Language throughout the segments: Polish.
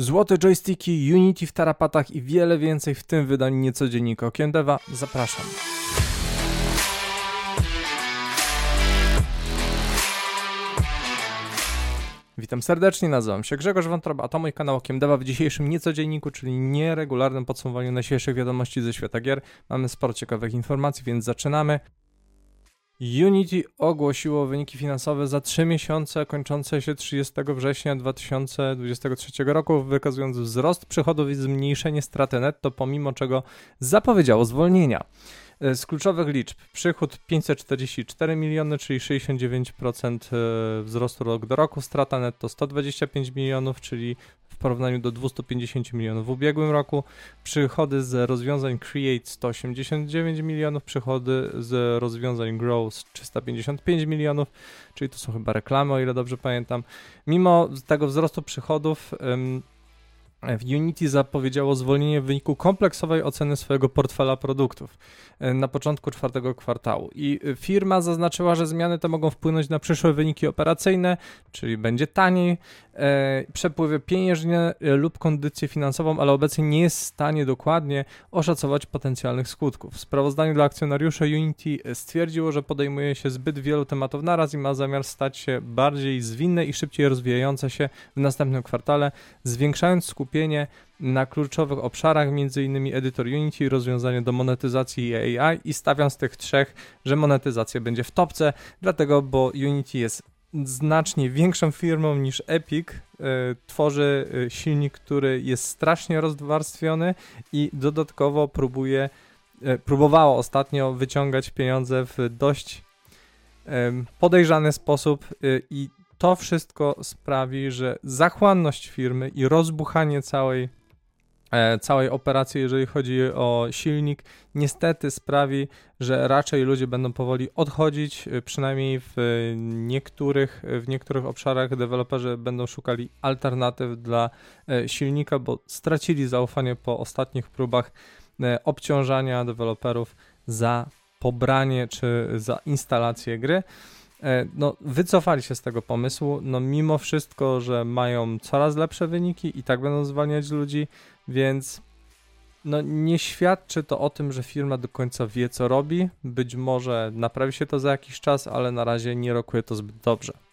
Złote joysticki, Unity w tarapatach i wiele więcej w tym wydaniu niecodziennika Okiem Deva. Zapraszam. Witam serdecznie, nazywam się Grzegorz Wątroba, a to mój kanał Okiem Deva w dzisiejszym niecodzienniku, czyli nieregularnym podsumowaniu najświeższych wiadomości ze świata gier. Mamy sporo ciekawych informacji, więc zaczynamy. Unity ogłosiło wyniki finansowe za 3 miesiące kończące się 30 września 2023 roku, wykazując wzrost przychodów i zmniejszenie straty netto, pomimo czego zapowiedziało zwolnienia. E, z kluczowych liczb przychód 544 miliony, czyli 69% e, wzrostu rok do roku, strata netto 125 milionów, czyli porównaniu do 250 milionów w ubiegłym roku, przychody z rozwiązań Create 189 milionów, przychody z rozwiązań Grow 355 milionów, czyli to są chyba reklamy, o ile dobrze pamiętam. Mimo tego wzrostu przychodów, Unity zapowiedziało zwolnienie w wyniku kompleksowej oceny swojego portfela produktów e, na początku czwartego kwartału. I firma zaznaczyła, że zmiany te mogą wpłynąć na przyszłe wyniki operacyjne, czyli będzie taniej, e, przepływy pieniężne e, lub kondycję finansową, ale obecnie nie jest w stanie dokładnie oszacować potencjalnych skutków. W sprawozdaniu dla akcjonariuszy Unity stwierdziło, że podejmuje się zbyt wielu tematów naraz i ma zamiar stać się bardziej zwinne i szybciej rozwijające się w następnym kwartale, zwiększając skupienie skupienie na kluczowych obszarach, m.in. Editor Unity, rozwiązanie do monetyzacji i AI i stawiam z tych trzech, że monetyzacja będzie w topce, dlatego, bo Unity jest znacznie większą firmą niż Epic, y, tworzy e, silnik, który jest strasznie rozwarstwiony i dodatkowo próbuje, y, próbowało ostatnio wyciągać pieniądze w dość podejrzany sposób i to wszystko sprawi, że zachłanność firmy i rozbuchanie całej, e, całej operacji, jeżeli chodzi o silnik, niestety sprawi, że raczej ludzie będą powoli odchodzić, e, przynajmniej w niektórych, w niektórych obszarach deweloperzy będą szukali alternatyw dla e, silnika, bo stracili zaufanie po ostatnich próbach obciążania deweloperów za pobranie czy za instalację gry. E, no, wycofali się z tego pomysłu, no mimo wszystko, że mają coraz lepsze wyniki i tak będą zwalniać ludzi, więc no nie świadczy to o tym, że firma do końca wie co robi. Być może naprawi się to za jakiś czas, ale na razie nie rokuje to zbyt dobrze.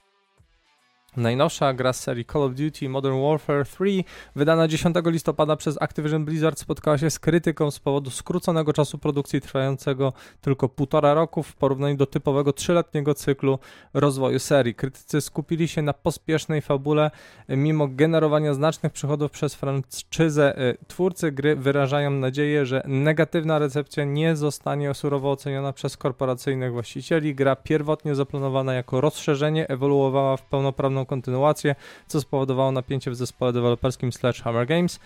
Najnowsza gra z serii Call of Duty Modern Warfare 3, wydana 10 listopada przez Activision Blizzard, spotkała się z krytyką z powodu skróconego czasu produkcji trwającego tylko półtora roku w porównaniu do typowego trzyletniego cyklu rozwoju serii. Krytycy skupili się na pospiesznej fabule, mimo generowania znacznych przychodów przez franczyzę. E, twórcy gry wyrażają nadzieję, że negatywna recepcja nie zostanie surowo oceniona przez korporacyjnych właścicieli. Gra pierwotnie zaplanowana jako rozszerzenie ewoluowała w pełnoprawną kontynuację, co spowodowało napięcie w zespole deweloperskim Sledgehammer Games.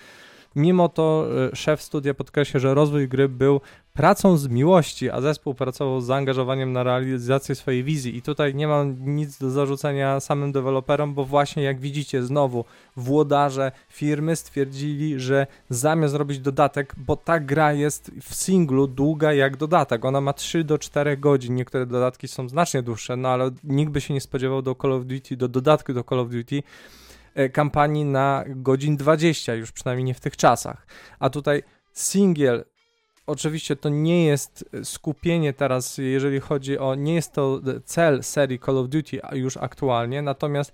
Mimo to e, szef studia podkreśla, że rozwój gry był pracą z miłości, a zespół pracował z zaangażowaniem na realizację swojej wizji. I tutaj nie mam nic do zarzucenia samym deweloperom, bo właśnie jak widzicie, znowu włodarze firmy stwierdzili, że zamiast robić dodatek, bo ta gra jest w singlu długa jak dodatek, ona ma 3 do 4 godzin, niektóre dodatki są znacznie dłuższe, no ale nikt by się nie spodziewał do Call of Duty, do dodatku do Call of Duty, kampanii na godzin 20, już przynajmniej nie w tych czasach. A tutaj singiel, oczywiście to nie jest skupienie teraz, jeżeli chodzi o, nie jest to cel serii Call of Duty już aktualnie, natomiast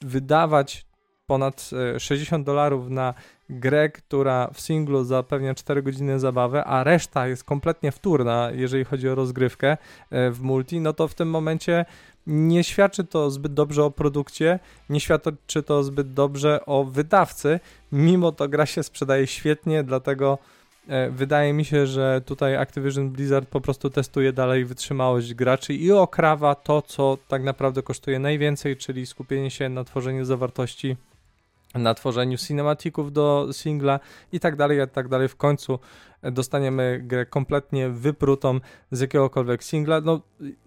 wydawać ponad 60 e, dolarów na grę, która w singlu zapewnia 4 godziny zabawy, a reszta jest kompletnie wtórna, jeżeli chodzi o rozgrywkę e, w multi, no to w tym momencie nie świadczy to zbyt dobrze o produkcie, nie świadczy to zbyt dobrze o wydawcy, mimo to gra się sprzedaje świetnie, dlatego e, wydaje mi się, że tutaj Activision Blizzard po prostu testuje dalej wytrzymałość graczy i okrawa to, co tak naprawdę kosztuje najwięcej, czyli skupienie się na tworzeniu zawartości na tworzeniu cinematików do singla i tak dalej, i tak dalej. W końcu dostaniemy grę kompletnie wyprutą z jakiegokolwiek singla. No,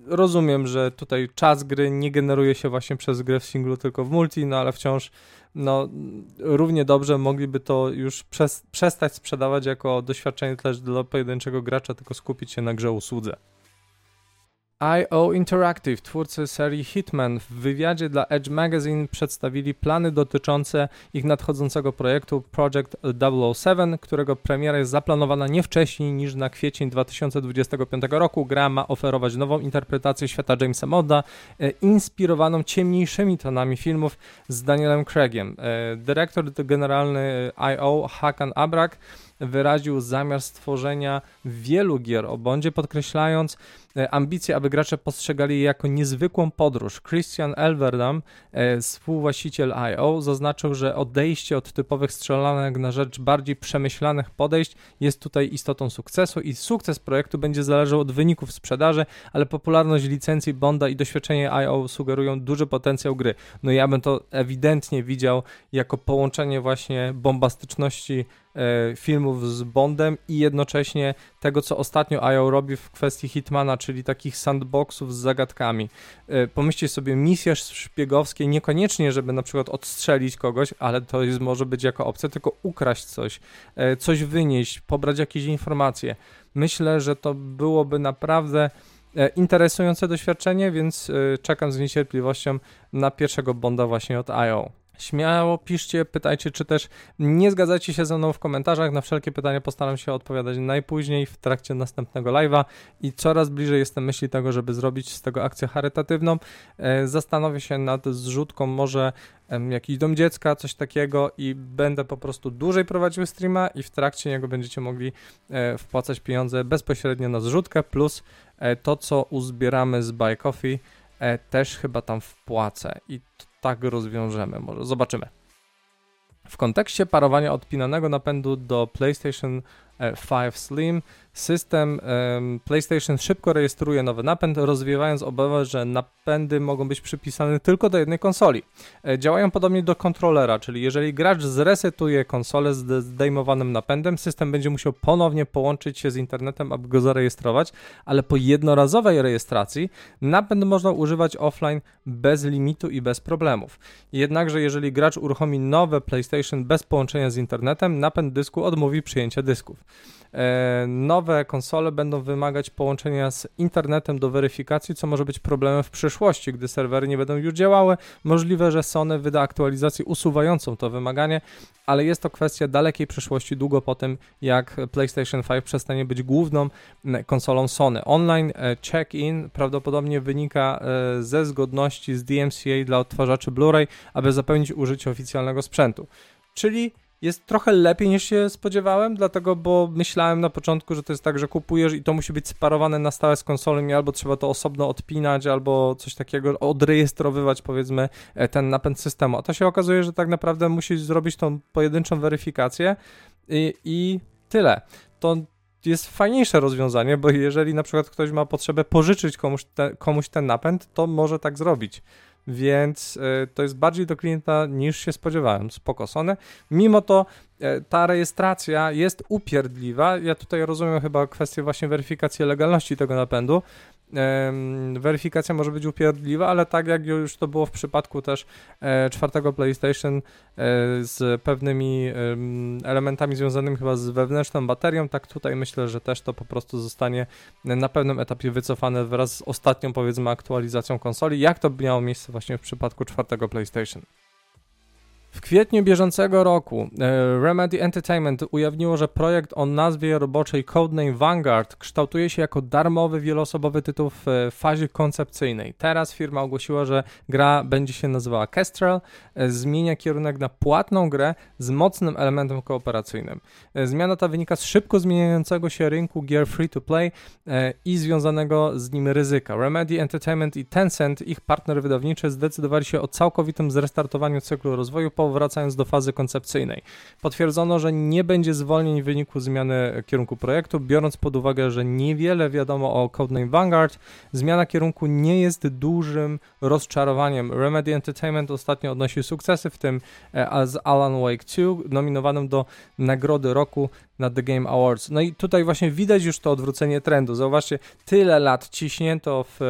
rozumiem, że tutaj czas gry nie generuje się właśnie przez grę w singlu, tylko w multi, no ale wciąż no, równie dobrze mogliby to już przestać sprzedawać jako doświadczenie też dla pojedynczego gracza, tylko skupić się na grze usłudze. IO Interactive, twórcy serii Hitman, w wywiadzie dla Edge Magazine przedstawili plany dotyczące ich nadchodzącego projektu Project 007, którego premiera jest zaplanowana nie wcześniej niż na kwiecień 2025 roku. Gra ma oferować nową interpretację świata Jamesa Modda, e, inspirowaną ciemniejszymi tonami filmów z Danielem Craigiem. E, dyrektor generalny IO, Hakan Abrak, wyraził zamiar stworzenia wielu gier o Bondzie, podkreślając e, ambicje, aby gracze postrzegali je jako niezwykłą podróż. Christian Elverdam, e, współwłaściciel IO, zaznaczył, że odejście od typowych strzelanek na rzecz bardziej przemyślanych podejść jest tutaj istotą sukcesu i sukces projektu będzie zależał od wyników sprzedaży, ale popularność licencji Bonda i doświadczenie IO sugerują duży potencjał gry. No ja bym to ewidentnie widział jako połączenie właśnie bombastyczności filmów z Bondem i jednocześnie tego, co ostatnio IO robi w kwestii Hitmana, czyli takich sandboxów z zagadkami. E, pomyślcie sobie, misje szpiegowskie, niekoniecznie, żeby na przykład odstrzelić kogoś, ale to jest, może być jako opcja, tylko ukraść coś, e, coś wynieść, pobrać jakieś informacje. Myślę, że to byłoby naprawdę interesujące doświadczenie, więc czekam z niecierpliwością na pierwszego Bonda właśnie od IO. Śmiało piszcie, pytajcie, czy też nie zgadzacie się ze mną w komentarzach. Na wszelkie pytania postaram się odpowiadać najpóźniej w trakcie następnego live'a i coraz bliżej jestem myśli tego, żeby zrobić z tego akcję charytatywną. E, zastanowię się nad zrzutką może jakiś dom dziecka, coś takiego i będę po prostu dłużej prowadził streama i w trakcie niego będziecie mogli e, wpłacać pieniądze bezpośrednio na zrzutkę plus e, to, co uzbieramy z Buy Coffee też chyba tam wpłacę i tak rozwiążemy. Może zobaczymy. W kontekście parowania odpinanego napędu do PlayStation 5 e, Slim System PlayStation szybko rejestruje nowy napęd, rozwiewając obawę, że napędy mogą być przypisane tylko do jednej konsoli. E, działają podobnie do kontrolera, czyli jeżeli gracz zresetuje konsolę z zdejmowanym napędem, system będzie musiał ponownie połączyć się z internetem, aby go zarejestrować, ale po jednorazowej rejestracji napęd można używać offline bez limitu i bez problemów. Jednakże jeżeli gracz uruchomi nowe PlayStation bez połączenia z internetem, napęd dysku odmówi przyjęcia dysków. E, nowe konsole będą wymagać połączenia z internetem do weryfikacji, co może być problemem w przyszłości, gdy serwery nie będą już działały. Możliwe, że Sony wyda aktualizację usuwającą to wymaganie, ale jest to kwestia dalekiej przyszłości, długo po tym, jak PlayStation 5 przestanie być główną konsolą Sony. Online e, check-in prawdopodobnie wynika e, ze zgodności z DMCA dla odtwarzaczy Blu-ray, aby zapewnić użycie oficjalnego sprzętu. Czyli jest trochę lepiej niż się spodziewałem, dlatego, bo myślałem na początku, że to jest tak, że kupujesz i to musi być sparowane na stałe z konsolą i albo trzeba to osobno odpinać, albo coś takiego, odrejestrowywać powiedzmy e, ten napęd systemu. A to się okazuje, że tak naprawdę musisz zrobić tą pojedynczą weryfikację i, i tyle. To jest fajniejsze rozwiązanie, bo jeżeli na przykład ktoś ma potrzebę pożyczyć komuś, te, komuś ten napęd, to może tak zrobić więc e, to jest bardziej do klienta niż się spodziewałem. Spoko Sony. Mimo to ta rejestracja jest upierdliwa. Ja tutaj rozumiem chyba kwestię właśnie weryfikacji legalności tego napędu, weryfikacja może być upierdliwa, ale tak jak już to było w przypadku też e, czwartego PlayStation e, z pewnymi elementami związanymi chyba z wewnętrzną baterią, tak tutaj myślę, że też to po prostu zostanie na pewnym etapie wycofane wraz z ostatnią powiedzmy aktualizacją konsoli, jak to miało miejsce właśnie w przypadku czwartego PlayStation. W kwietniu bieżącego roku e, Remedy Entertainment ujawniło, że projekt o nazwie roboczej Codename Vanguard kształtuje się jako darmowy, wieloosobowy tytuł w e, fazie koncepcyjnej. Teraz firma ogłosiła, że gra będzie się nazywała Kestrel, e, zmienia kierunek na płatną grę z mocnym elementem kooperacyjnym. Zmiana ta wynika z szybko zmieniającego się rynku gier free-to-play i związanego z nim ryzyka. Remedy Entertainment i Tencent, ich partner wydawniczy, zdecydowali się o całkowitym zrestartowaniu cyklu rozwoju po wracając do fazy koncepcyjnej. Potwierdzono, że nie będzie zwolnień w wyniku zmiany kierunku projektu, biorąc pod uwagę, że niewiele wiadomo o Codename Vanguard, zmiana kierunku nie jest dużym rozczarowaniem. Remedy Entertainment ostatnio odnosi sukcesy, w tym e, z Alan Wake 2, nominowanym do Nagrody Roku na The Game Awards. No i tutaj właśnie widać już to odwrócenie trendu. Zauważcie, tyle lat ciśnięto w e,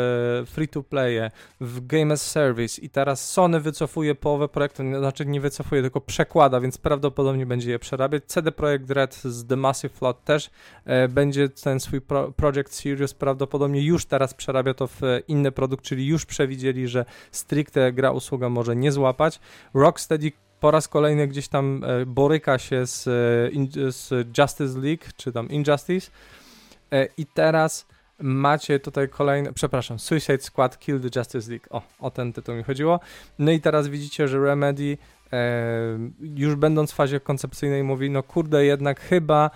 free-to-playe, w Game as Service i teraz Sony wycofuje połowę projektu, znaczy nie wycofuje, tylko przekłada, więc prawdopodobnie będzie je przerabiać. CD Projekt Red z The Massive Flood też e, będzie ten swój pro, Project Series prawdopodobnie już teraz przerabia to w inny produkt, czyli już przewidzieli, że stricte gra usługa może nie złapać. Rocksteady po raz kolejny gdzieś tam e, boryka się z, e, z Justice League, czy tam Injustice. E, i teraz macie tutaj kolejne, przepraszam, Suicide Squad Kill the Justice League, o, o ten tytuł mi chodziło, no i teraz widzicie, że Remedy już będąc w fazie koncepcyjnej mówi, no kurde, jednak chyba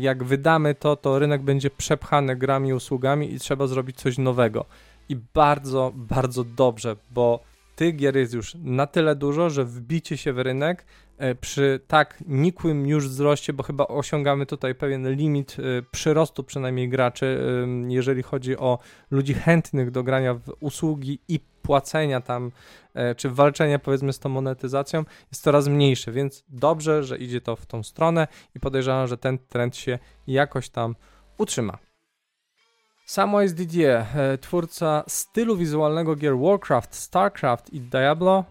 jak wydamy to, to rynek będzie przepchany grami usługami i trzeba zrobić coś nowego. I bardzo, bardzo dobrze, bo tych gier jest już na tyle dużo, że wbicie się w rynek e, przy tak nikłym już wzroście, bo chyba osiągamy tutaj pewien limit e, przyrostu przynajmniej graczy, jeżeli chodzi o ludzi chętnych do grania w usługi i płacenia tam, e, czy walczenia powiedzmy z tą monetyzacją jest coraz mniejszy, więc dobrze, że idzie to w tą stronę i podejrzewam, że ten trend się jakoś tam utrzyma. Samwise Didier, twórca stylu wizualnego gier Warcraft, Starcraft i Diablo,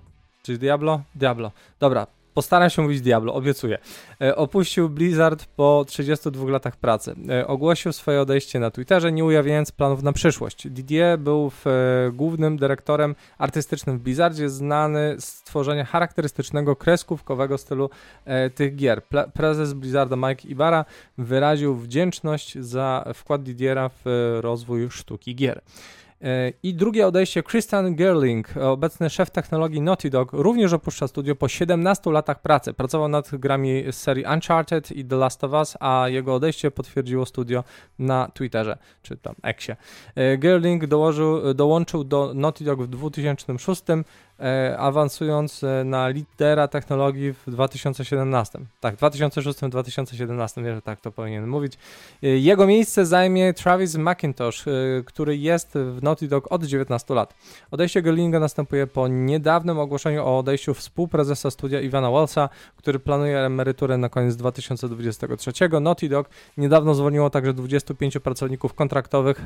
czy Diablo? Diablo. Dobra, Postaram się mówić Diablo, obiecuję. E, opuścił Blizzard po 32 latach pracy. E, ogłosił swoje odejście na Twitterze, nie ujawniając planów na przyszłość. Didier był w, e, głównym dyrektorem artystycznym w Blizzardzie, znany z tworzenia charakterystycznego kreskówkowego stylu e, tych gier. Prezes Blizzarda Mike Ibarra wyraził wdzięczność za wkład Didiera w rozwój sztuki gier. E, I drugie odejście, Christian Gerling, obecny szef technologii Naughty Dog, również opuszcza studio po 17 latach pracy. Pracował nad grami z serii Uncharted i The Last of Us, a jego odejście potwierdziło studio na Twitterze, czy tam Xie. E, Gerling dołożył, dołączył do Naughty Dog w 2006 E, awansując e, na lidera technologii w 2017. Tak, 2006-2017, wiem, że tak to powinien mówić. E, jego miejsce zajmie Travis McIntosh, który jest w Naughty Dog od 19 lat. Odejście Gerlinga następuje po niedawnym ogłoszeniu o odejściu współprezesa studia Ivana Wallsa, który planuje emeryturę na koniec 2023. Naughty Dog niedawno zwolniło także 25 pracowników kontraktowych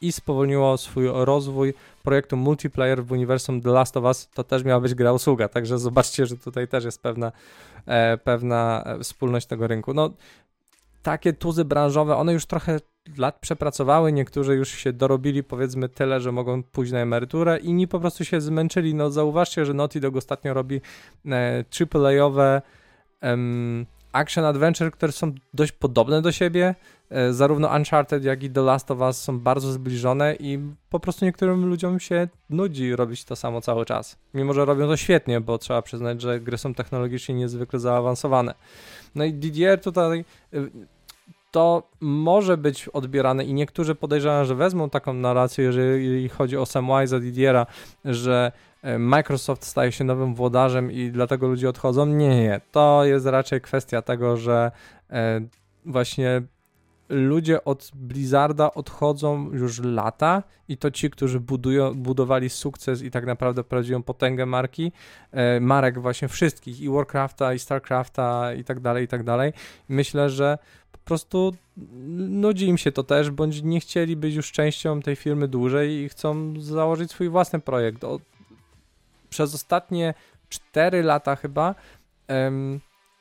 i spowolniło swój rozwój projektu multiplayer w uniwersum The Last of Us, to też miała być gra usługa, także zobaczcie, że tutaj też jest pewna, e, pewna e, wspólność tego rynku. No, takie tuzy branżowe, one już trochę lat przepracowały, niektórzy już się dorobili powiedzmy tyle, że mogą pójść na emeryturę, inni po prostu się zmęczyli. No zauważcie, że Naughty Dog ostatnio robi e, AAA-owe action adventure, które są dość podobne do siebie. E, zarówno Uncharted, jak i The Last of Us są bardzo zbliżone i po prostu niektórym ludziom się nudzi robić to samo cały czas. Mimo, że robią to świetnie, bo trzeba przyznać, że gry są technologicznie niezwykle zaawansowane. No i Didier tutaj e, to może być odbierane i niektórzy podejrzewają, że wezmą taką narrację, jeżeli chodzi o Samwise'a Didiera, że e, Microsoft staje się nowym włodarzem i dlatego ludzie odchodzą. Nie, nie. To jest raczej kwestia tego, że właśnie ludzie od Blizzarda odchodzą już lata i to ci, którzy budują, budowali sukces i tak naprawdę prawdziwą potęgę marki, e, marek właśnie wszystkich i Warcrafta i Starcrafta i tak dalej, i tak dalej. Myślę, że po prostu nudzi im się to też, bądź nie chcieli być już częścią tej firmy dłużej i chcą założyć swój własny projekt. O, przez ostatnie 4 lata chyba em,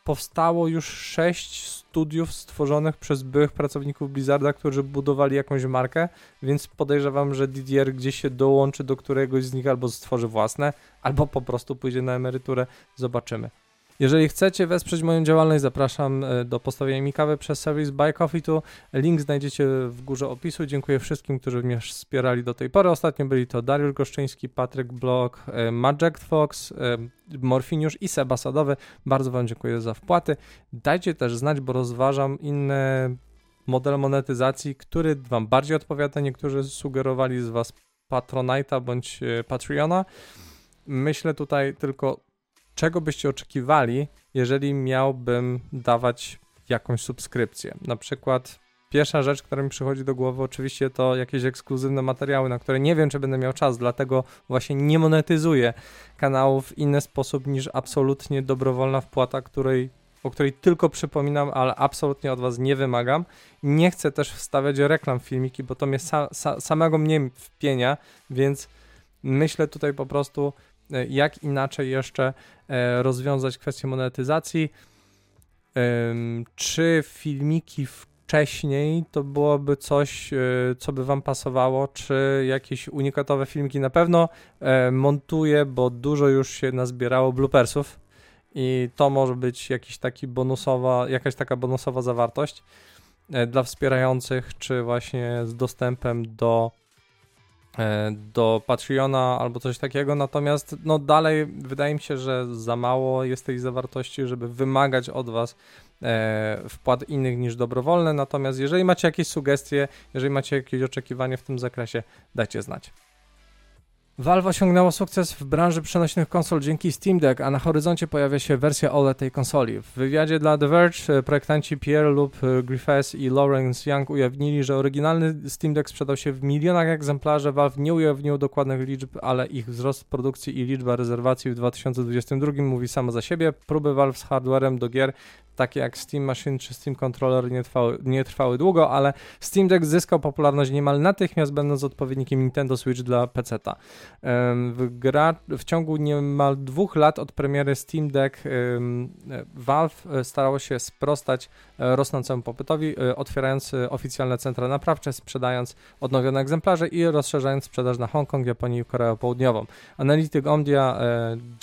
powstało już 6 studiów stworzonych przez byłych pracowników Blizzarda, którzy budowali jakąś markę, więc podejrzewam, że Didier gdzieś się dołączy do któregoś z nich albo stworzy własne, albo po prostu pójdzie na emeryturę. Zobaczymy. Jeżeli chcecie wesprzeć moją działalność, zapraszam e, do postawienia mi kawy przez serwis Buy Coffee tu. Link znajdziecie w górze opisu. Dziękuję wszystkim, którzy mnie wspierali do tej pory. Ostatnio byli to Dariusz Goszczyński, Patryk Blok, e, Magic Fox, e, Morfiniusz i Seba Sadowy. Bardzo Wam dziękuję za wpłaty. Dajcie też znać, bo rozważam inne modele monetyzacji, który Wam bardziej odpowiada. Niektórzy sugerowali z Was Patronite'a bądź Patreona. Myślę tutaj tylko czego byście oczekiwali, jeżeli miałbym dawać jakąś subskrypcję? Na przykład pierwsza rzecz, która mi przychodzi do głowy, oczywiście to jakieś ekskluzywne materiały, na które nie wiem, czy będę miał czas, dlatego właśnie nie monetyzuję kanałów w inny sposób niż absolutnie dobrowolna wpłata, której o której tylko przypominam, ale absolutnie od Was nie wymagam. Nie chcę też wstawiać reklam w filmiki, bo to mnie sa, sa, samego mnie wpienia, więc myślę tutaj po prostu, jak inaczej jeszcze e, rozwiązać kwestię monetyzacji. Czy filmiki wcześniej to byłoby coś, e, co by Wam pasowało, czy jakieś unikatowe filmiki na pewno montuję, bo dużo już się nazbierało bloopersów i to może być jakiś taki bonusowa, jakaś taka bonusowa zawartość e, dla wspierających, czy właśnie z dostępem do e, do Patreona albo coś takiego, natomiast no dalej wydaje mi się, że za mało jest tej zawartości, żeby wymagać od Was e, wpłat innych niż dobrowolne, natomiast jeżeli macie jakieś sugestie, jeżeli macie jakieś oczekiwania w tym zakresie, dajcie znać. Valve osiągnęło sukces w branży przenośnych konsol dzięki Steam Deck, a na horyzoncie pojawia się wersja OLED tej konsoli. W wywiadzie dla The Verge e, projektanci Pierre lub e, Griffiths i Lawrence Young ujawnili, że oryginalny Steam Deck sprzedał się w milionach egzemplarzy. Valve nie ujawnił dokładnych liczb, ale ich wzrost produkcji i liczba rezerwacji w 2022 mówi samo za siebie. Próby Valve z hardwarem do gier takie jak Steam Machine czy Steam Controller nie trwały, nie trwały długo, ale Steam Deck zyskał popularność niemal natychmiast, będąc odpowiednikiem Nintendo Switch dla PC-ta. W, gra, w ciągu niemal dwóch lat od premiery Steam Deck Valve e, starało się sprostać e, rosnącemu popytowi, e, otwierając oficjalne centra naprawcze, sprzedając odnowione egzemplarze i rozszerzając sprzedaż na Hongkong, Japonię i Koreę Południową. Analityk Omdia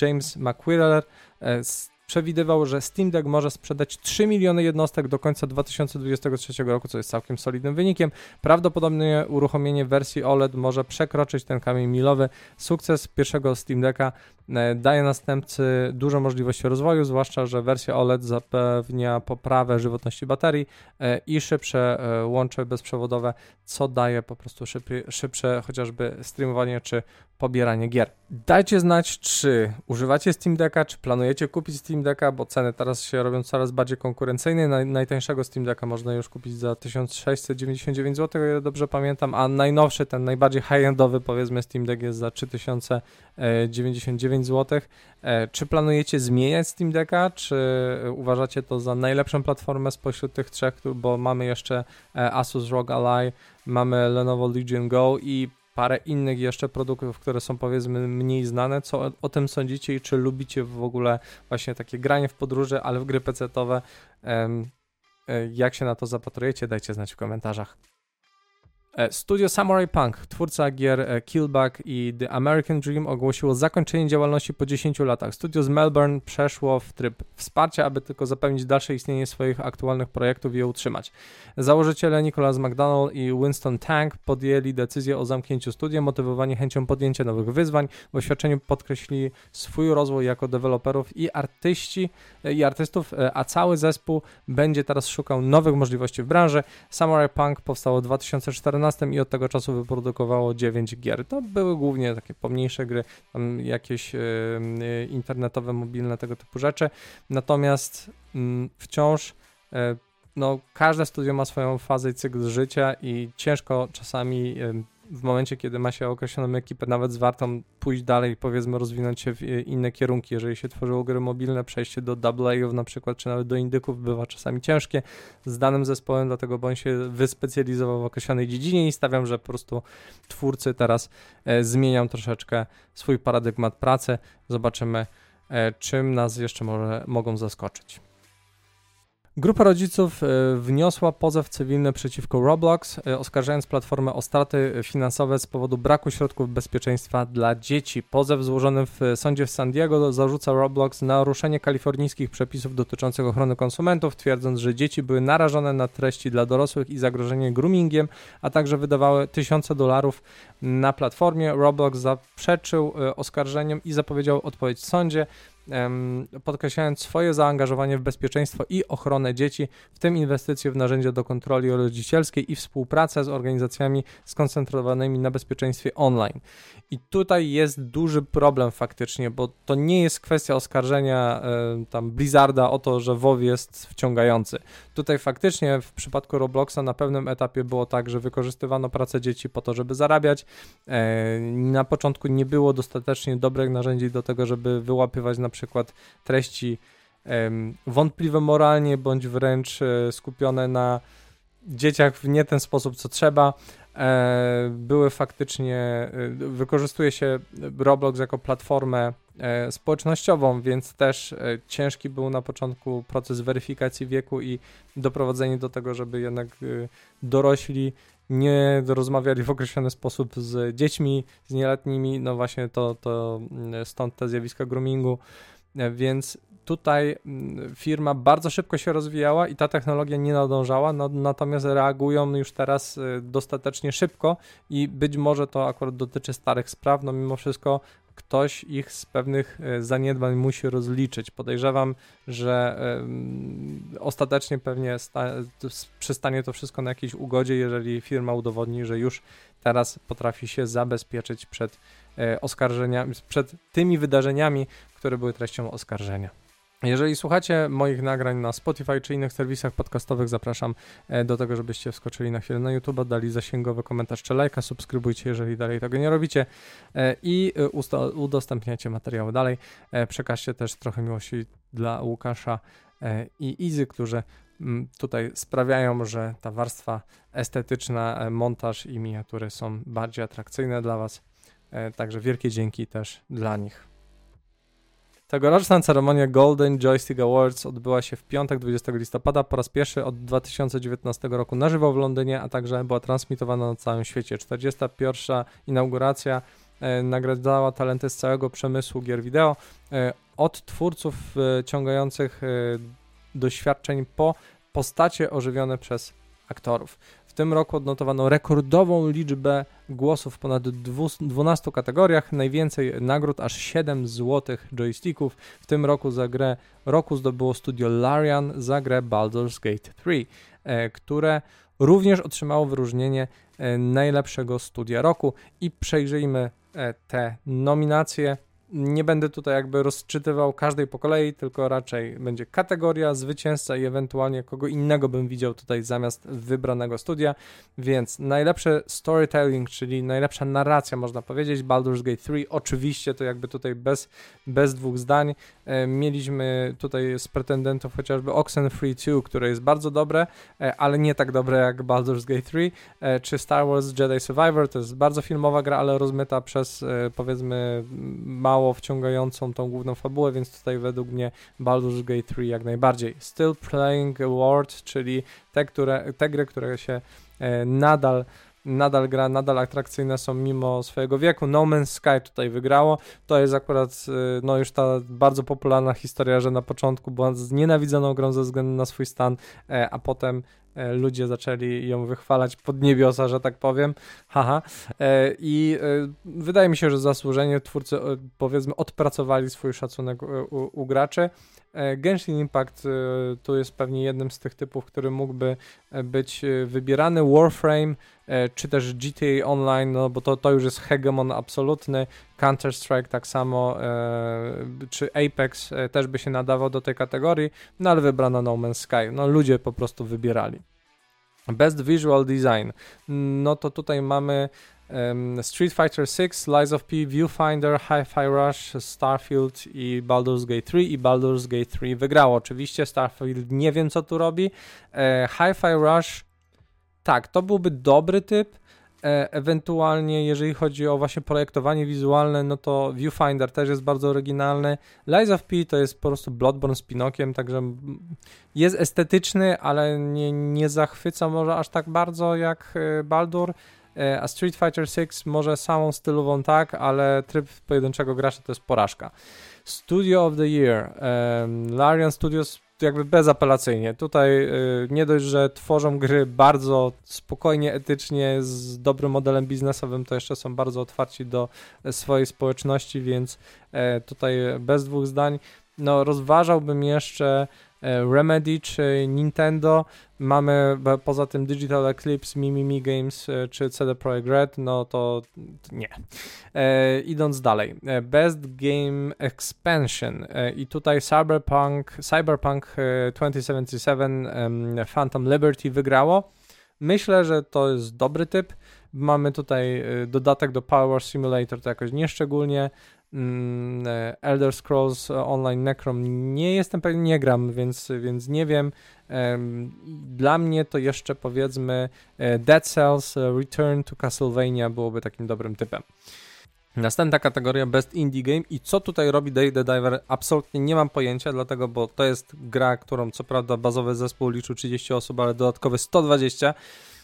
James McQuirler przewidywał, że Steam Deck może sprzedać 3 miliony jednostek do końca 2023 roku, co jest całkiem solidnym wynikiem. Prawdopodobnie uruchomienie wersji OLED może przekroczyć ten kamień milowy. Sukces pierwszego Steam Decka e, daje następcy dużo możliwości rozwoju, zwłaszcza, że wersja OLED zapewnia poprawę żywotności baterii e, i szybsze e, łącze bezprzewodowe, co daje po prostu szybsze, szybsze chociażby streamowanie czy pobieranie gier. Dajcie znać, czy używacie Steam Decka, czy planujecie kupić Steam Decka, bo ceny teraz się robią coraz bardziej konkurencyjne. Naj, najtańszego Steam Decka można już kupić za 1699 zł, o ile dobrze pamiętam, a najnowszy, ten najbardziej high-endowy powiedzmy Steam Deck jest za 3099 zł. E, czy planujecie zmieniać Steam Decka, czy uważacie to za najlepszą platformę spośród tych trzech, bo mamy jeszcze e, Asus ROG Ally, mamy Lenovo Legion Go i parę innych jeszcze produktów, które są powiedzmy mniej znane. Co o, tym sądzicie i czy lubicie w ogóle właśnie takie granie w podróże, ale w gry pecetowe? Um, jak się na to zapatrujecie, dajcie znać w komentarzach. E, studio Samurai Punk, twórca gier e, Killback i The American Dream ogłosiło zakończenie działalności po 10 latach. Studio z Melbourne przeszło w tryb wsparcia, aby tylko zapewnić dalsze istnienie swoich aktualnych projektów i je utrzymać. Założyciele Nicholas McDonald i Winston Tank podjęli decyzję o zamknięciu studia, motywowani chęcią podjęcia nowych wyzwań. W oświadczeniu podkreślili swój rozwój jako deweloperów i artyści e, i artystów, a cały zespół będzie teraz szukał nowych możliwości w branży. Samurai Punk powstało w 2014 i od tego czasu wyprodukowało 9 gier. To były głównie takie pomniejsze gry, jakieś internetowe, mobilne, tego typu rzeczy. Natomiast y, wciąż y, no, każde studio ma swoją fazę i cykl życia i ciężko czasami w momencie, kiedy ma się określoną ekipę, nawet zwartą pójść dalej, powiedzmy, rozwinąć się w inne kierunki. Jeżeli się tworzyło gry mobilne, przejście do AA-ów na przykład, czy nawet do indyków bywa czasami ciężkie z danym zespołem, dlatego bo on się wyspecjalizował w określonej dziedzinie i stawiam, że po prostu twórcy teraz e, zmienią troszeczkę swój paradygmat pracy. Zobaczymy, e, czym nas jeszcze może, mogą zaskoczyć. Grupa rodziców e, wniosła pozew cywilny przeciwko Roblox, e, oskarżając platformę o straty finansowe z powodu braku środków bezpieczeństwa dla dzieci. Pozew złożony w sądzie w San Diego zarzuca Roblox naruszenie kalifornijskich przepisów dotyczących ochrony konsumentów, twierdząc, że dzieci były narażone na treści dla dorosłych i zagrożenie groomingiem, a także wydawały tysiące dolarów na platformie. Roblox zaprzeczył e, oskarżeniom i zapowiedział odpowiedź w sądzie podkreślając swoje zaangażowanie w bezpieczeństwo i ochronę dzieci, w tym inwestycje w narzędzia do kontroli rodzicielskiej i współpracę z organizacjami skoncentrowanymi na bezpieczeństwie online. I tutaj jest duży problem faktycznie, bo to nie jest kwestia oskarżenia tam Blizzarda o to, że WoW jest wciągający. Tutaj faktycznie w przypadku Robloxa na pewnym etapie było tak, że wykorzystywano pracę dzieci po to, żeby zarabiać. E, na początku nie było dostatecznie dobrych narzędzi do tego, żeby wyłapywać na przykład treści wątpliwe moralnie, bądź wręcz skupione na dzieciach w nie ten sposób, co trzeba. Były faktycznie, wykorzystuje się Roblox jako platformę E, społecznościową, więc też e, ciężki był na początku proces weryfikacji wieku i doprowadzenie do tego, żeby jednak e, dorośli nie rozmawiali w określony sposób z dziećmi, z nieletnimi, no właśnie to, to mm, stąd te zjawiska groomingu, więc tutaj mm, firma bardzo szybko się rozwijała i ta technologia nie nadążała, no, natomiast reagują już teraz dostatecznie szybko i być może to akurat dotyczy starych spraw, no mimo wszystko ktoś ich z pewnych e, zaniedbań musi rozliczyć. Podejrzewam, że ostatecznie pewnie przystanie to wszystko na jakiejś ugodzie, jeżeli firma udowodni, że już teraz potrafi się zabezpieczyć przed e, oskarżeniami, przed tymi wydarzeniami, które były treścią oskarżenia. Jeżeli słuchacie moich nagrań na Spotify czy innych serwisach podcastowych, zapraszam e, do tego, żebyście wskoczyli na chwilę na YouTube, dali zasięgowy komentarz czy lajka, subskrybujcie, jeżeli dalej tego nie robicie e, i e, udostępniacie materiały dalej. Przekażcie też trochę miłości dla Łukasza i Izy, którzy mm, tutaj sprawiają, że ta warstwa estetyczna, montaż i miniatury są bardziej atrakcyjne dla Was. Także wielkie dzięki też dla nich. Tegoroczna ceremonia Golden Joystick Awards odbyła się w piątek 20 listopada po raz pierwszy od 2019 roku na żywo w Londynie, a także była transmitowana na całym świecie. 41. inauguracja e, nagradzała talenty z całego przemysłu gier wideo, e, od twórców e, ciągających doświadczeń po postacie ożywione przez aktorów tym roku odnotowano rekordową liczbę głosów w ponad 12 kategoriach, najwięcej nagród, aż 7 złotych joysticków. W tym roku za grę roku zdobyło studio Larian za grę Baldur's Gate 3, e, które również otrzymało wyróżnienie e, najlepszego studia roku. I przejrzyjmy e, te nominacje nie będę tutaj jakby rozczytywał każdej po kolei, tylko raczej będzie kategoria, zwycięzca i ewentualnie kogo innego bym widział tutaj zamiast wybranego studia. Więc najlepsze storytelling, czyli najlepsza narracja, można powiedzieć, Baldur's Gate 3. Oczywiście to jakby tutaj bez, bez dwóch zdań. E, mieliśmy tutaj z pretendentów chociażby Oxenfree 2, które jest bardzo dobre, e, ale nie tak dobre jak Baldur's Gate 3, e, czy Star Wars Jedi Survivor. To jest bardzo filmowa gra, ale rozmyta przez powiedzmy mało mało wciągającą tą główną fabułę, więc tutaj według mnie Baldur's Gate 3 jak najbardziej. Still Playing Award, czyli te, które, te gry, które się e, nadal nadal gra, nadal atrakcyjne są mimo swojego wieku. No Man's Sky tutaj wygrało. To jest akurat e, no już ta bardzo popularna historia, że na początku była znienawidzoną grą ze względu na swój stan, e, a potem ludzie zaczęli ją wychwalać pod niebiosa, że tak powiem. Haha. E, I e, wydaje mi się, że zasłużenie twórcy powiedzmy odpracowali swój szacunek u, u graczy. Genshin Impact tu jest pewnie jednym z tych typów, który mógłby być wybierany. Warframe czy też GTA Online, no bo to, to już jest hegemon absolutny. Counter-Strike tak samo, czy Apex też by się nadawał do tej kategorii, no ale wybrano No Man's Sky. No ludzie po prostu wybierali. Best Visual Design. No to tutaj mamy um, Street Fighter 6, Lies of P, Viewfinder, Hi-Fi Rush, Starfield i Baldur's Gate 3 i Baldur's Gate 3 wygrało. Oczywiście Starfield nie wiem co tu robi. E, Hi-Fi Rush tak, to byłby dobry typ, E, ewentualnie, jeżeli chodzi o właśnie projektowanie wizualne, no to Viewfinder też jest bardzo oryginalny. Lies of P to jest po prostu Bloodborne z Pinokiem, także jest estetyczny, ale nie, nie zachwyca może aż tak bardzo jak e, Baldur. E, a Street Fighter 6 może samą stylową tak, ale tryb pojedynczego gracza to jest porażka. Studio of the Year. Larian Studios jakby bezapelacyjnie. Tutaj y, nie dość, że tworzą gry bardzo spokojnie, etycznie, z dobrym modelem biznesowym, to jeszcze są bardzo otwarci do swojej społeczności, więc e, tutaj bez dwóch zdań. No, rozważałbym jeszcze Remedy czy Nintendo. Mamy poza tym Digital Eclipse, Mimimi Games e, czy CD Projekt Red, no to nie. E, idąc dalej. E, Best Game Expansion e, i tutaj Cyberpunk, Cyberpunk 2077 Phantom Liberty wygrało. Myślę, że to jest dobry typ. Mamy tutaj dodatek do Power Simulator, to jakoś nieszczególnie. Mm, e, Elder Scrolls Online Necrom nie jestem pewien, nie gram, więc, więc nie wiem. Dla mnie to jeszcze powiedzmy e, Dead Cells e, Return to Castlevania byłoby takim dobrym typem. Następna kategoria Best Indie Game i co tutaj robi Day the Diver absolutnie nie mam pojęcia, dlatego, bo to jest gra, którą co prawda bazowy zespół liczył 30 osób, ale dodatkowe 120 i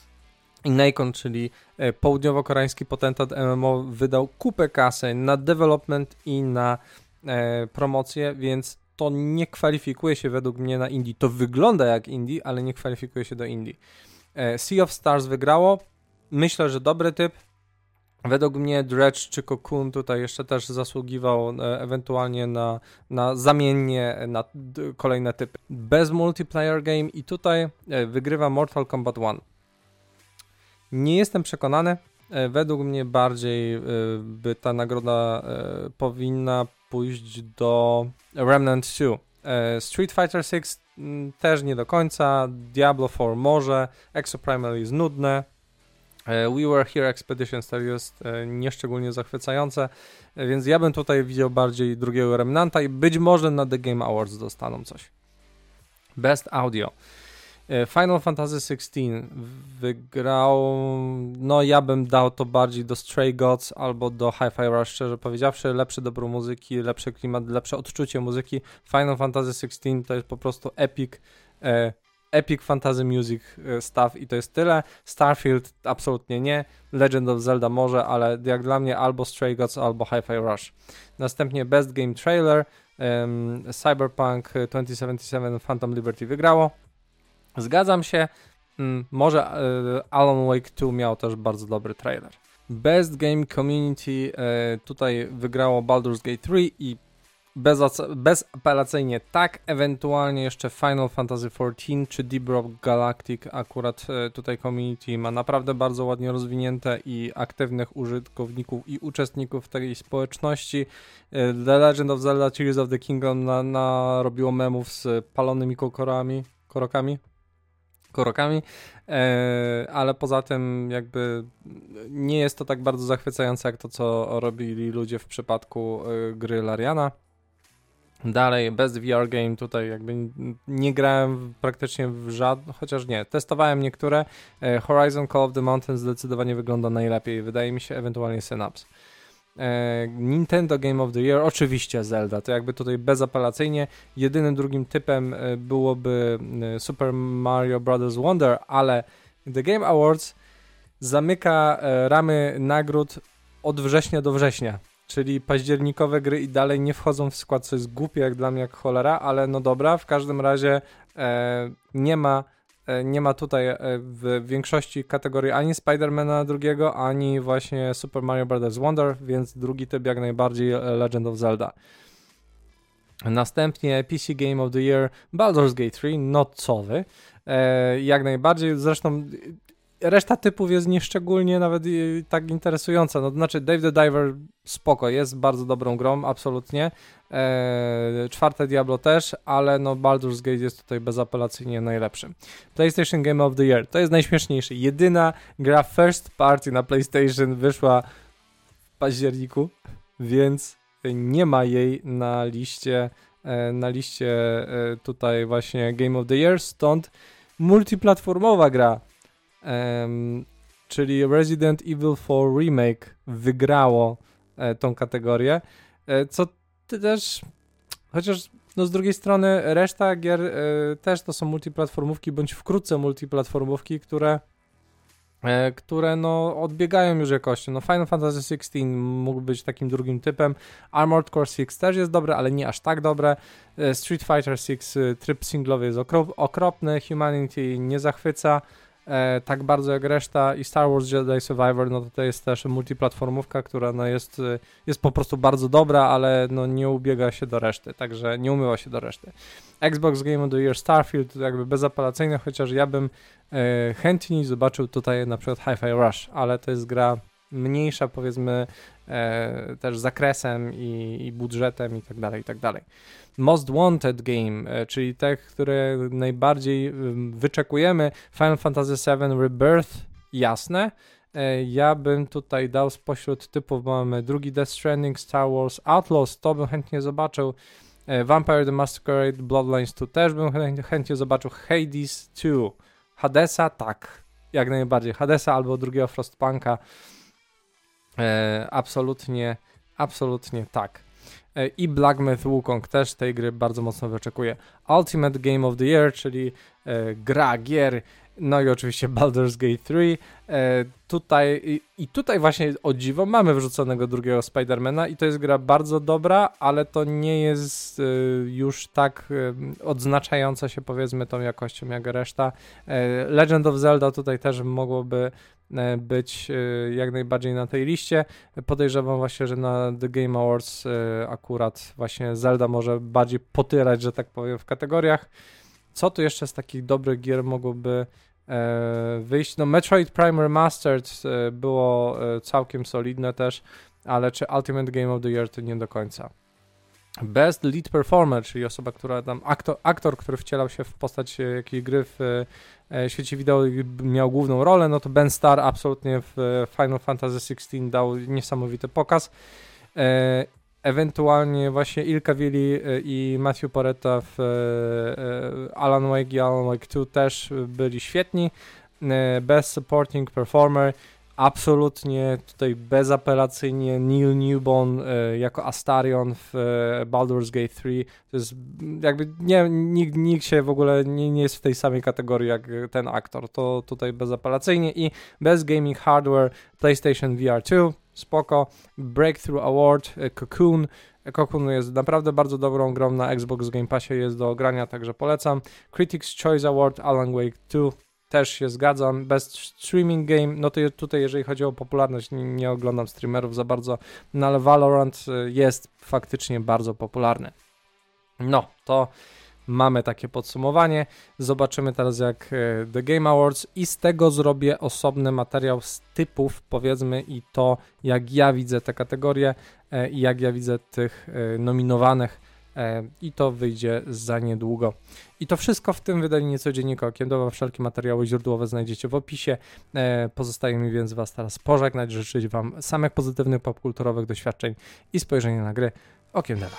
Nikon, czyli e, południowo-koreański potentat MMO wydał kupę kasy na development i na e, promocję, więc to nie kwalifikuje się według mnie na indie. To wygląda jak indie, ale nie kwalifikuje się do indie. E, sea of Stars wygrało. Myślę, że dobry typ. Według mnie Dredge czy Cocoon tutaj jeszcze też zasługiwał e, ewentualnie na, na zamiennie na kolejne typy. Bez multiplayer game i tutaj e, wygrywa Mortal Kombat 1. Nie jestem przekonany. E, według mnie bardziej by ta nagroda powinna pójść do Remnant 2. Street Fighter 6 mm, też nie do końca, Diablo 4 może, Exoprimal jest nudne, E, We Were Here Expeditions to jest e, nieszczególnie zachwycające, e, więc ja bym tutaj widział bardziej drugiego Remnanta i być może na The Game Awards dostaną coś. Best Audio. Final Fantasy XVI wygrał, no ja bym dał to bardziej do Stray Gods albo do Hi-Fi Rush, szczerze powiedziawszy, lepszy dobro muzyki, lepszy klimat, lepsze odczucie muzyki. Final Fantasy XVI to jest po prostu epic, Epic Fantasy Music e, stuff i to jest tyle. Starfield absolutnie nie. Legend of Zelda może, ale jak dla mnie albo Stray Gods, albo Hi-Fi Rush. Następnie Best Game Trailer. Um, Cyberpunk 2077 Phantom Liberty wygrało. Zgadzam się. Um, może uh, Alan Wake 2 miał też bardzo dobry trailer. Best Game Community uh, tutaj wygrało Baldur's Gate 3 i bezapelacyjnie tak, ewentualnie jeszcze Final Fantasy XIV czy Deep Rock Galactic, akurat e, tutaj community ma naprawdę bardzo ładnie rozwinięte i aktywnych użytkowników i uczestników tej społeczności. E, the Legend of Zelda Tears of the Kingdom na, narobiło memów z palonymi kokorami, korokami, korokami, e, ale poza tym jakby nie jest to tak bardzo zachwycające jak to, co robili ludzie w przypadku e, gry Lariana. Dalej, Best VR Game, tutaj jakby nie grałem praktycznie w żadnym, chociaż nie, testowałem niektóre. E, Horizon Call of the Mountain zdecydowanie wygląda najlepiej, wydaje mi się, ewentualnie Synapse. E, Nintendo Game of the Year, oczywiście Zelda, to jakby tutaj bezapelacyjnie. Jedynym drugim typem e, byłoby Super Mario Bros. Wonder, ale The Game Awards zamyka ramy nagród od września do września czyli październikowe gry i dalej nie wchodzą w skład, co jest głupie jak dla mnie jak cholera, ale no dobra, w każdym razie e, nie ma e, nie ma tutaj e, w większości kategorii ani Spidermana drugiego, ani właśnie Super Mario Bros. Wonder, więc drugi typ jak najbardziej e, Legend of Zelda. Następnie PC Game of the Year Baldur's Gate 3, nocowy. E, jak najbardziej, zresztą reszta typów jest nieszczególnie nawet tak interesująca. No, to znaczy, Dave the Diver spoko, jest bardzo dobrą grą, absolutnie. Eee, czwarte Diablo też, ale no Baldur's Gate jest tutaj bezapelacyjnie najlepszym. PlayStation Game of the Year, to jest najśmieszniejsze. Jedyna gra first party na PlayStation wyszła w październiku, więc nie ma jej na liście e, na liście e, tutaj właśnie Game of the Year, stąd multiplatformowa gra um, czyli Resident Evil 4 Remake wygrało e, tą kategorię, e, co też, chociaż no z drugiej strony reszta gier e, też to są multiplatformówki, bądź wkrótce multiplatformówki, które e, które no odbiegają już jakością. No Final Fantasy XVI mógł być takim drugim typem. Armored Core 6 też jest dobre, ale nie aż tak dobre. E, Street Fighter 6 e, tryb singlowy jest okropny, Humanity nie zachwyca e, tak bardzo jak reszta i Star Wars Jedi Survivor, no to to jest też multiplatformówka, która no jest, e, jest po prostu bardzo dobra, ale no nie ubiega się do reszty, także nie umyła się do reszty. Xbox Game of the Year Starfield jakby bezapelacyjne, chociaż ja bym e, chętniej zobaczył tutaj na przykład Hi-Fi Rush, ale to jest gra mniejsza powiedzmy e, też zakresem i, i, budżetem i tak dalej, i tak dalej. Most Wanted Game, e, czyli te, które najbardziej wyczekujemy, Final Fantasy VII Rebirth, jasne, e, ja bym tutaj dał spośród typów, mamy drugi Death Stranding, Star Wars Outlaws, to bym chętnie zobaczył. E, Vampire the Masquerade Bloodlines 2 też bym chętnie zobaczył. Hades 2. Hadesa tak, jak najbardziej. Hadesa albo drugiego Frostpunka. E, absolutnie, absolutnie tak. E, I Black Myth Wukong też tej gry bardzo mocno wyczekuje. Ultimate Game of the Year, czyli e, gra gier no i oczywiście Baldur's Gate 3. E, tutaj, i, i, tutaj właśnie o dziwo mamy wrzuconego drugiego Spidermana i to jest gra bardzo dobra, ale to nie jest e, już tak e, odznaczająca się powiedzmy tą jakością jak reszta. E, Legend of Zelda tutaj też mogłoby e, być e, jak najbardziej na tej liście. Podejrzewam właśnie, że na The Game Awards akurat właśnie Zelda może bardziej potyrać, że tak powiem, w kategoriach. Co tu jeszcze z takich dobrych gier mogłoby e, wyjść? No Metroid Prime Remastered e, było e, całkiem solidne też, ale czy Ultimate Game of the Year to nie do końca. Best Lead Performer, czyli osoba, która tam, aktor, aktor który wcielał się w postać e, jakiejś gry w e, świecie wideo miał główną rolę, no to Ben Starr absolutnie w Final Fantasy XVI dał niesamowity pokaz. E, ewentualnie właśnie Ilka Willi e, i Matthew Poretta w e, e, Alan Wake i Alan Wake 2 też byli świetni. Best Supporting Performer absolutnie tutaj bezapelacyjnie Neil Newborn jako Astarion w Baldur's Gate 3 to jest jakby nie, nikt, nikt się w ogóle nie, nie jest w tej samej kategorii jak ten aktor, to tutaj bezapelacyjnie i Best Gaming Hardware PlayStation VR 2 spoko. Breakthrough Award, e, Cocoon. E, Cocoon jest naprawdę bardzo dobrą grą na Xbox Game Passie, jest do grania, także polecam. Critics Choice Award, Alan Wake 2, też się zgadzam. Best Streaming Game, no to tutaj jeżeli chodzi o popularność, nie, nie oglądam streamerów za bardzo, no ale Valorant e, jest faktycznie bardzo popularny. No, to mamy takie podsumowanie. Zobaczymy teraz jak e, The Game Awards i z tego zrobię osobny materiał z typów, powiedzmy, i to jak ja widzę te kategorie e, i jak ja widzę tych e, nominowanych. I to wyjdzie za niedługo. I to wszystko w tym wydaniu niecodziennika okiem dowa. Wszelkie materiały źródłowe znajdziecie w opisie. Pozostaje mi więc Was teraz pożegnać, życzyć Wam samych pozytywnych popkulturowych doświadczeń i spojrzenia na gry okiem dewa.